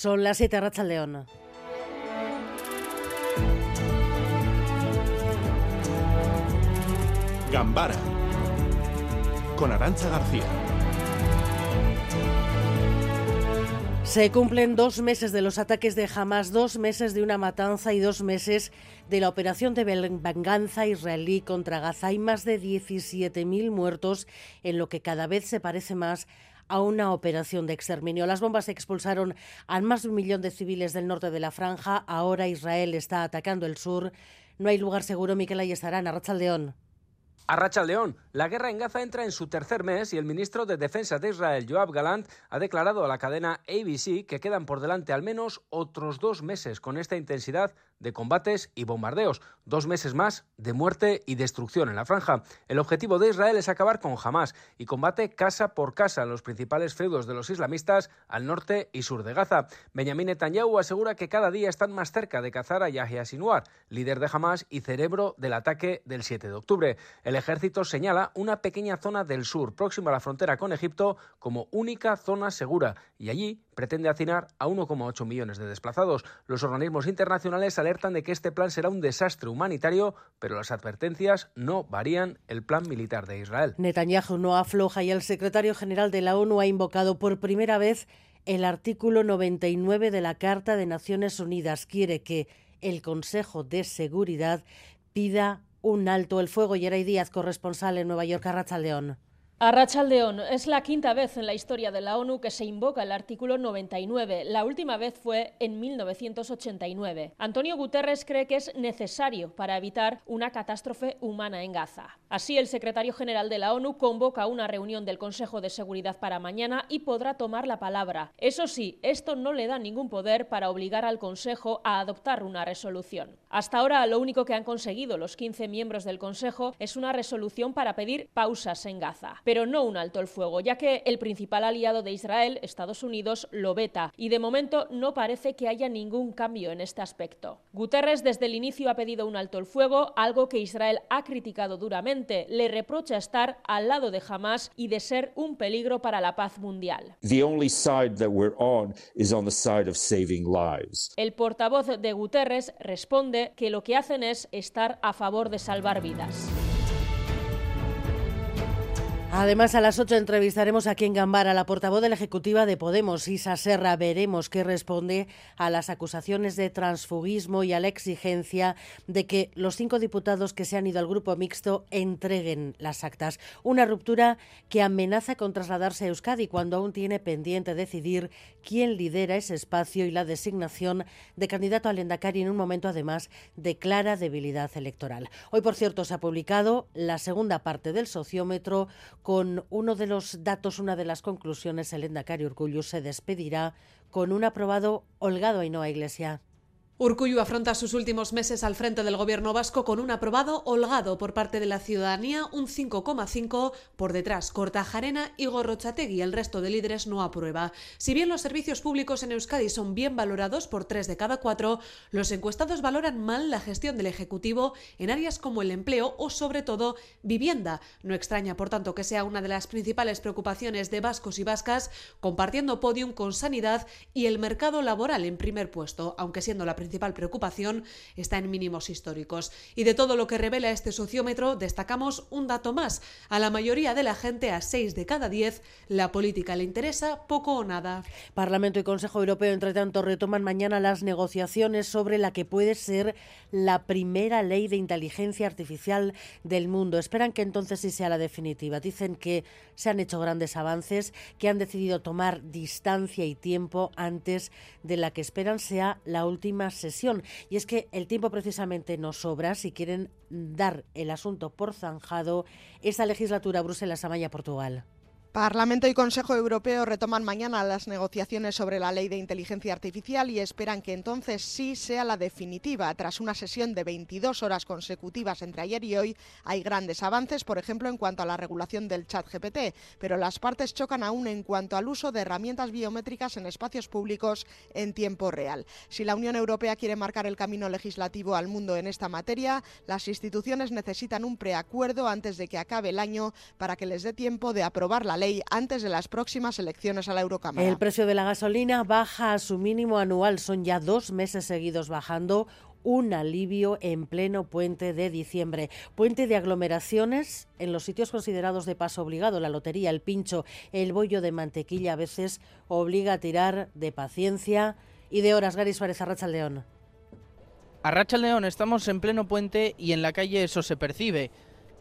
Son las 7 Racha León. Gambara con Arancha García. Se cumplen dos meses de los ataques de Hamas, dos meses de una matanza y dos meses de la operación de venganza israelí contra Gaza. Hay más de 17.000 muertos en lo que cada vez se parece más a una operación de exterminio. Las bombas expulsaron a más de un millón de civiles del norte de la franja. Ahora Israel está atacando el sur. No hay lugar seguro, Miquel Ayestarán, Arrachaldeón. A León, la guerra en Gaza entra en su tercer mes y el ministro de Defensa de Israel, Joab Galant, ha declarado a la cadena ABC que quedan por delante al menos otros dos meses con esta intensidad de combates y bombardeos, dos meses más de muerte y destrucción en la franja. El objetivo de Israel es acabar con Hamas y combate casa por casa los principales feudos de los islamistas al norte y sur de Gaza. Benjamin Netanyahu asegura que cada día están más cerca de cazar a Yahya Sinwar, líder de Hamas y cerebro del ataque del 7 de octubre. El ejército señala una pequeña zona del sur, próxima a la frontera con Egipto, como única zona segura y allí pretende hacinar a 1,8 millones de desplazados. Los organismos internacionales alertan de que este plan será un desastre humanitario, pero las advertencias no varían el plan militar de Israel. Netanyahu no afloja y el secretario general de la ONU ha invocado por primera vez el artículo 99 de la Carta de Naciones Unidas. Quiere que el Consejo de Seguridad pida un alto el fuego. Yeray Díaz, corresponsal en Nueva York, a León. A Rachaldeón es la quinta vez en la historia de la ONU que se invoca el artículo 99. La última vez fue en 1989. Antonio Guterres cree que es necesario para evitar una catástrofe humana en Gaza. Así, el secretario general de la ONU convoca una reunión del Consejo de Seguridad para mañana y podrá tomar la palabra. Eso sí, esto no le da ningún poder para obligar al Consejo a adoptar una resolución. Hasta ahora, lo único que han conseguido los 15 miembros del Consejo es una resolución para pedir pausas en Gaza pero no un alto el fuego, ya que el principal aliado de Israel, Estados Unidos, lo veta y de momento no parece que haya ningún cambio en este aspecto. Guterres desde el inicio ha pedido un alto el fuego, algo que Israel ha criticado duramente. Le reprocha estar al lado de Hamas y de ser un peligro para la paz mundial. El portavoz de Guterres responde que lo que hacen es estar a favor de salvar vidas. Además, a las 8 entrevistaremos aquí en Gambara a la portavoz de la Ejecutiva de Podemos, Isa Serra. Veremos qué responde a las acusaciones de transfugismo y a la exigencia de que los cinco diputados que se han ido al grupo mixto entreguen las actas. Una ruptura que amenaza con trasladarse a Euskadi cuando aún tiene pendiente decidir quién lidera ese espacio y la designación de candidato al Endacari en un momento, además, de clara debilidad electoral. Hoy, por cierto, se ha publicado la segunda parte del sociómetro con uno de los datos, una de las conclusiones, el Endacari Urcullu se despedirá con un aprobado holgado Ainhoa Iglesia. Urcuyu afronta sus últimos meses al frente del gobierno vasco con un aprobado holgado por parte de la ciudadanía, un 5,5 por detrás. Cortajarena y Gorrochategui, el resto de líderes no aprueba. Si bien los servicios públicos en Euskadi son bien valorados por tres de cada cuatro, los encuestados valoran mal la gestión del Ejecutivo en áreas como el empleo o, sobre todo, vivienda. No extraña, por tanto, que sea una de las principales preocupaciones de vascos y vascas, compartiendo podium con sanidad y el mercado laboral en primer puesto, aunque siendo la principal preocupación está en mínimos históricos. Y de todo lo que revela este sociómetro, destacamos un dato más. A la mayoría de la gente, a 6 de cada 10, la política le interesa poco o nada. Parlamento y Consejo Europeo, entre tanto, retoman mañana las negociaciones sobre la que puede ser la primera ley de inteligencia artificial del mundo. Esperan que entonces sí sea la definitiva. Dicen que se han hecho grandes avances, que han decidido tomar distancia y tiempo antes de la que esperan sea la última sesión. Y es que el tiempo precisamente no sobra si quieren dar el asunto por zanjado esta legislatura Bruselas-Amaya-Portugal. Parlamento y Consejo Europeo retoman mañana las negociaciones sobre la ley de inteligencia artificial y esperan que entonces sí sea la definitiva. Tras una sesión de 22 horas consecutivas entre ayer y hoy, hay grandes avances, por ejemplo, en cuanto a la regulación del chat GPT, pero las partes chocan aún en cuanto al uso de herramientas biométricas en espacios públicos en tiempo real. Si la Unión Europea quiere marcar el camino legislativo al mundo en esta materia, las instituciones necesitan un preacuerdo antes de que acabe el año para que les dé tiempo de aprobar la ley antes de las próximas elecciones a la Eurocámara. El precio de la gasolina baja a su mínimo anual. Son ya dos meses seguidos bajando un alivio en pleno puente de diciembre. Puente de aglomeraciones en los sitios considerados de paso obligado, la lotería, el pincho, el bollo de mantequilla a veces obliga a tirar de paciencia y de horas. Gary Suárez, Arracha León. Arracha León, estamos en pleno puente y en la calle eso se percibe.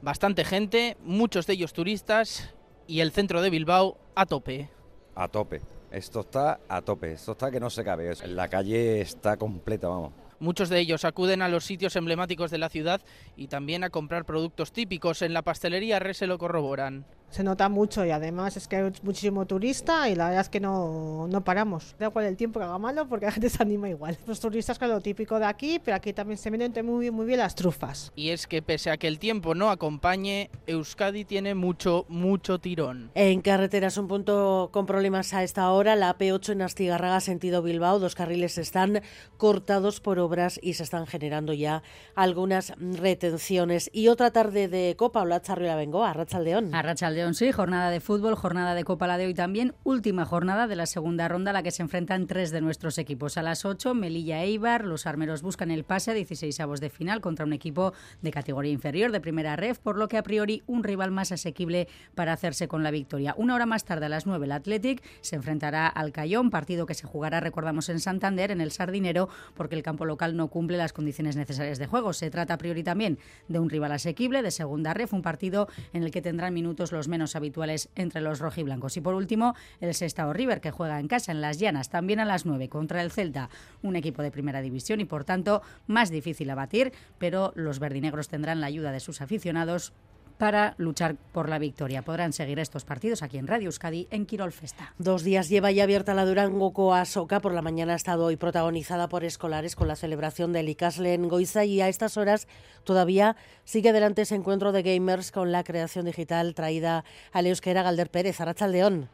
Bastante gente, muchos de ellos turistas y el centro de Bilbao a tope. A tope. Esto está a tope. Esto está que no se cabe. La calle está completa, vamos. Muchos de ellos acuden a los sitios emblemáticos de la ciudad y también a comprar productos típicos. En la pastelería Re se lo corroboran se nota mucho y además es que hay muchísimo turista y la verdad es que no, no paramos. Da igual el tiempo que haga malo porque la gente se anima igual. Los turistas, que lo típico de aquí, pero aquí también se venden muy bien, muy bien las trufas. Y es que pese a que el tiempo no acompañe, Euskadi tiene mucho, mucho tirón. En carreteras, un punto con problemas a esta hora, la P8 en Astigarraga, sentido Bilbao, dos carriles están cortados por obras y se están generando ya algunas retenciones. Y otra tarde de Copa, Hola Charri la vengo, a Rachaldeón. A León, sí, jornada de fútbol, jornada de Copa la de hoy también, última jornada de la segunda ronda a la que se enfrentan tres de nuestros equipos. A las 8, Melilla e Eibar, los armeros buscan el pase a 16 avos de final contra un equipo de categoría inferior, de primera ref, por lo que a priori un rival más asequible para hacerse con la victoria. Una hora más tarde, a las 9, el Athletic se enfrentará al Cayón, partido que se jugará, recordamos, en Santander, en el Sardinero, porque el campo local no cumple las condiciones necesarias de juego. Se trata a priori también de un rival asequible, de segunda ref, un partido en el que tendrán minutos los menos habituales entre los rojiblancos. Y por último, el Sestao River, que juega en casa en Las Llanas, también a las 9 contra el Celta, un equipo de primera división y por tanto más difícil a batir, pero los verdinegros tendrán la ayuda de sus aficionados para luchar por la victoria. Podrán seguir estos partidos aquí en Radio Euskadi en Quirol Festa. Dos días lleva ya abierta la Durango Coasoca. Por la mañana ha estado hoy protagonizada por escolares con la celebración del Icasle en Goiza y a estas horas todavía sigue adelante ese encuentro de gamers con la creación digital traída a Euskera Galder Pérez, Arrachaldeón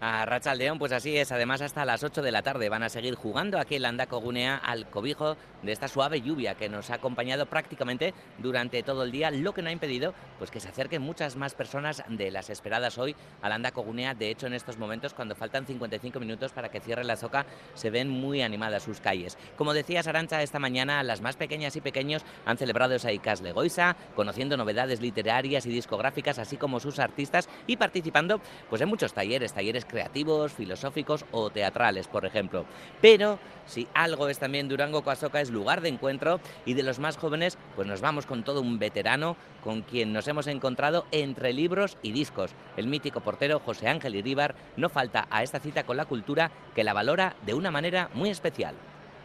a Rachaldeón, pues así es. Además, hasta las 8 de la tarde van a seguir jugando aquí en Landaco Gunea al cobijo de esta suave lluvia que nos ha acompañado prácticamente durante todo el día, lo que no ha impedido pues que se acerquen muchas más personas de las esperadas hoy a Landaco Gunea. De hecho, en estos momentos, cuando faltan 55 minutos para que cierre la soca, se ven muy animadas sus calles. Como decía Sarancha, esta mañana las más pequeñas y pequeños han celebrado esa ICAS Legoisa, conociendo novedades literarias y discográficas, así como sus artistas, y participando pues en muchos talleres, talleres creativos, filosóficos o teatrales, por ejemplo. Pero si algo es también Durango Coasoca es lugar de encuentro y de los más jóvenes, pues nos vamos con todo un veterano con quien nos hemos encontrado entre libros y discos. El mítico portero José Ángel Iríbar no falta a esta cita con la cultura que la valora de una manera muy especial.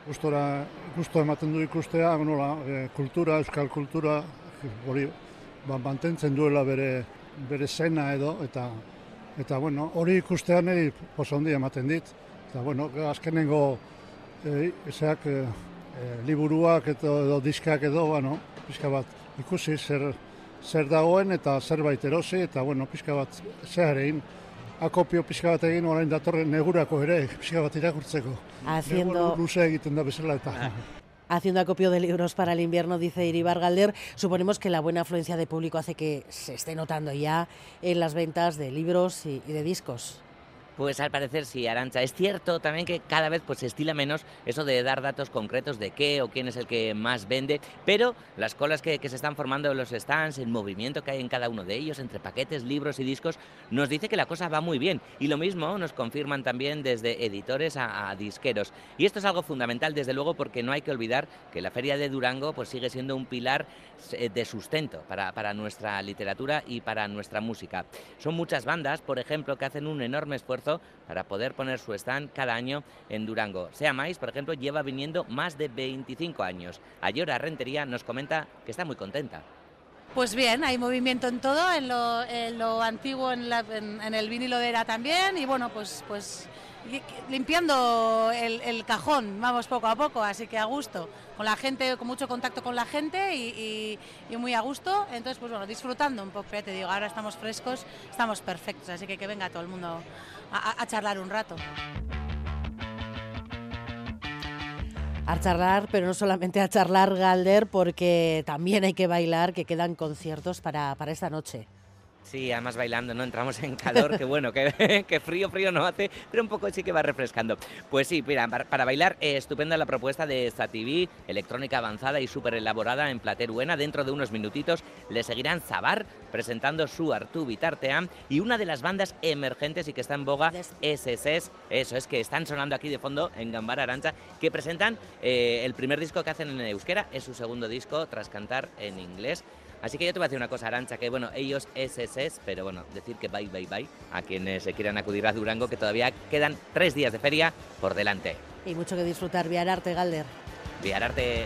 Gustora, gusto ematen du ikustea, nola, e, kultura, euskal kultura, hori ba, mantentzen duela bere, bere Eta, bueno, hori ikustean eri oso handi ematen dit. Eta, bueno, azkenengo e, ezeak, e, liburuak edo, edo diskak edo, bueno, pixka bat ikusi zer, zer dagoen eta zerbait erosi, eta, bueno, pixka bat zeharein, akopio pixka bat egin orain datorren negurako ere, pixka bat irakurtzeko. Haciendo... Luze egiten da bezala eta... Haciendo acopio de libros para el invierno, dice Iribar Galder, suponemos que la buena afluencia de público hace que se esté notando ya en las ventas de libros y, y de discos. Pues al parecer sí, Arancha. Es cierto también que cada vez pues, se estila menos eso de dar datos concretos de qué o quién es el que más vende, pero las colas que, se están formando en los stands, el movimiento que hay en cada uno de ellos, entre paquetes, libros y discos, nos dice que la cosa va muy bien. Y lo mismo nos confirman también desde editores a, disqueros. Y esto es algo fundamental, desde luego, porque no hay que olvidar que la Feria de Durango pues, sigue siendo un pilar eh, de sustento para, para nuestra literatura y para nuestra música. Son muchas bandas, por ejemplo, que hacen un enorme esfuerzo para poder poner su stand cada año en Durango. Sea Mais, por ejemplo, lleva viniendo más de 25 años. Ayora Rentería nos comenta que está muy contenta. Pues bien, hay movimiento en todo, en lo, antiguo, en, el vinilo de era también, y bueno, pues, pues limpiando el, cajón, vamos poco a poco, así que a gusto, con la gente, con mucho contacto con la gente y, muy a gusto, entonces pues bueno, disfrutando un poco, ya te digo, ahora estamos frescos, estamos perfectos, así que que venga todo el mundo a, charlar un rato. A charlar, pero no solamente a charlar, Galder, porque también hay que bailar, que quedan conciertos para, para esta noche. Sí, además bailando, ¿no? Entramos en calor, que bueno, que, que, frío, frío no hace, pero un poco sí que va refrescando. Pues sí, mira, para, bailar, eh, estupenda la propuesta de TV, electrónica avanzada y súper elaborada en Plateruena. Dentro de unos minutitos le seguirán Zabar presentando su Artu Vitarteam y una de las bandas emergentes y que está en boga, SSS, eso es que están sonando aquí de fondo en Gambara Arancha, que presentan eh, el primer disco que hacen en euskera, es su segundo disco tras cantar en inglés. Así que yo te voy a decir una cosa, Arancha, que bueno, ellos es, es, pero bueno, decir que bye, bye, bye a quienes se quieran acudir a Durango, que todavía quedan tres días de feria por delante. Y mucho que disfrutar, Viararte, Galder. Viararte.